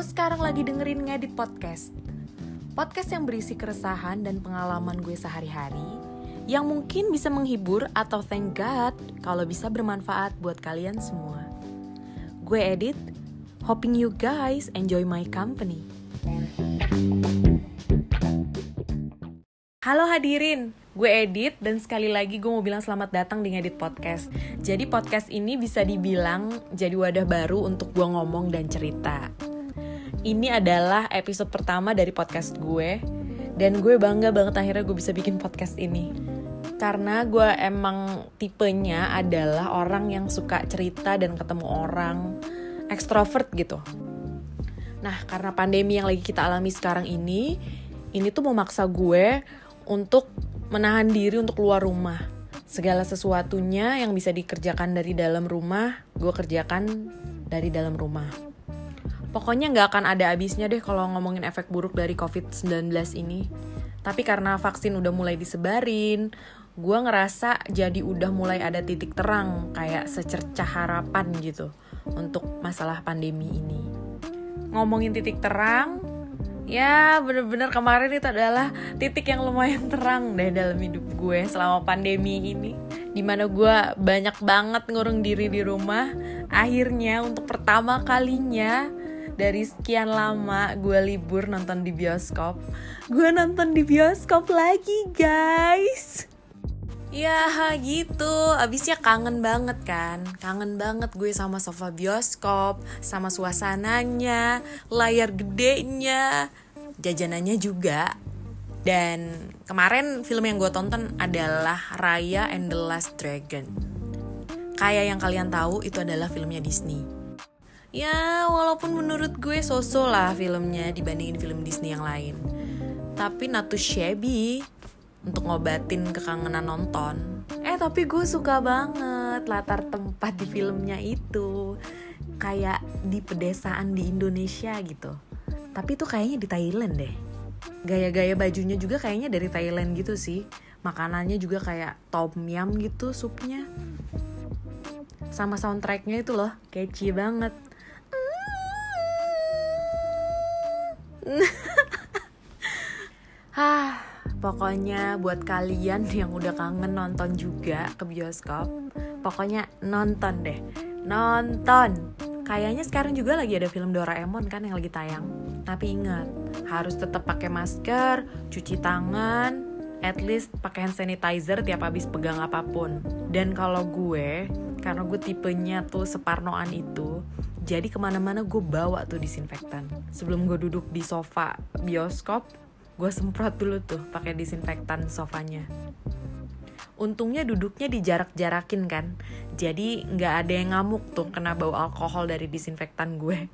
Sekarang lagi dengerin ngedit podcast Podcast yang berisi keresahan dan pengalaman gue sehari-hari Yang mungkin bisa menghibur atau thank God Kalau bisa bermanfaat buat kalian semua Gue Edit, hoping you guys enjoy my company Halo hadirin, gue Edit dan sekali lagi gue mau bilang selamat datang di Ngedit Podcast. Jadi podcast ini bisa dibilang jadi wadah baru untuk gue ngomong dan cerita. Ini adalah episode pertama dari podcast gue dan gue bangga banget akhirnya gue bisa bikin podcast ini. Karena gue emang tipenya adalah orang yang suka cerita dan ketemu orang ekstrovert gitu. Nah, karena pandemi yang lagi kita alami sekarang ini, ini tuh memaksa gue untuk menahan diri untuk keluar rumah. Segala sesuatunya yang bisa dikerjakan dari dalam rumah, gue kerjakan dari dalam rumah. Pokoknya nggak akan ada habisnya deh kalau ngomongin efek buruk dari COVID-19 ini. Tapi karena vaksin udah mulai disebarin, gue ngerasa jadi udah mulai ada titik terang kayak secercah harapan gitu untuk masalah pandemi ini. Ngomongin titik terang, ya bener-bener kemarin itu adalah titik yang lumayan terang deh dalam hidup gue selama pandemi ini di mana gue banyak banget ngurung diri di rumah akhirnya untuk pertama kalinya dari sekian lama gue libur nonton di bioskop gue nonton di bioskop lagi guys. Ya gitu, abisnya kangen banget kan? Kangen banget gue sama sofa bioskop Sama suasananya, layar gedenya, jajanannya juga. Dan kemarin film yang gue tonton adalah Raya and the Last Dragon. Kayak yang kalian tahu itu adalah filmnya Disney Ya walaupun menurut gue sosok lah filmnya dibandingin film Disney yang lain Tapi not too shabby untuk ngobatin kekangenan nonton. Eh tapi gue suka banget latar tempat di filmnya itu kayak di pedesaan di Indonesia gitu. Tapi itu kayaknya di Thailand deh. Gaya-gaya bajunya juga kayaknya dari Thailand gitu sih. Makanannya juga kayak tom yum gitu supnya. Sama soundtracknya itu loh, catchy banget. Hah, Pokoknya buat kalian yang udah kangen nonton juga ke bioskop, pokoknya nonton deh. Nonton. Kayaknya sekarang juga lagi ada film Doraemon kan yang lagi tayang. Tapi ingat, harus tetap pakai masker, cuci tangan, at least pakai hand sanitizer tiap habis pegang apa pun. Dan kalau gue, karena gue tipenya tuh separnoan itu, jadi ke mana-mana gue bawa tuh disinfektan. Sebelum gue duduk di sofa bioskop, gue semprot dulu tuh pakai disinfektan sofanya untungnya duduknya dijarak-jarakin kan jadi nggak ada yang ngamuk tuh kena bau alkohol dari disinfektan gue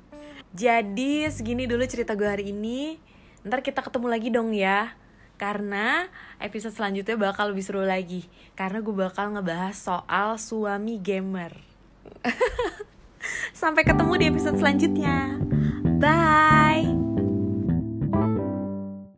jadi segini dulu cerita gue hari ini ntar kita ketemu lagi dong ya karena episode selanjutnya bakal lebih seru lagi. Karena gue bakal ngebahas soal suami gamer. Sampai ketemu di episode selanjutnya. Bye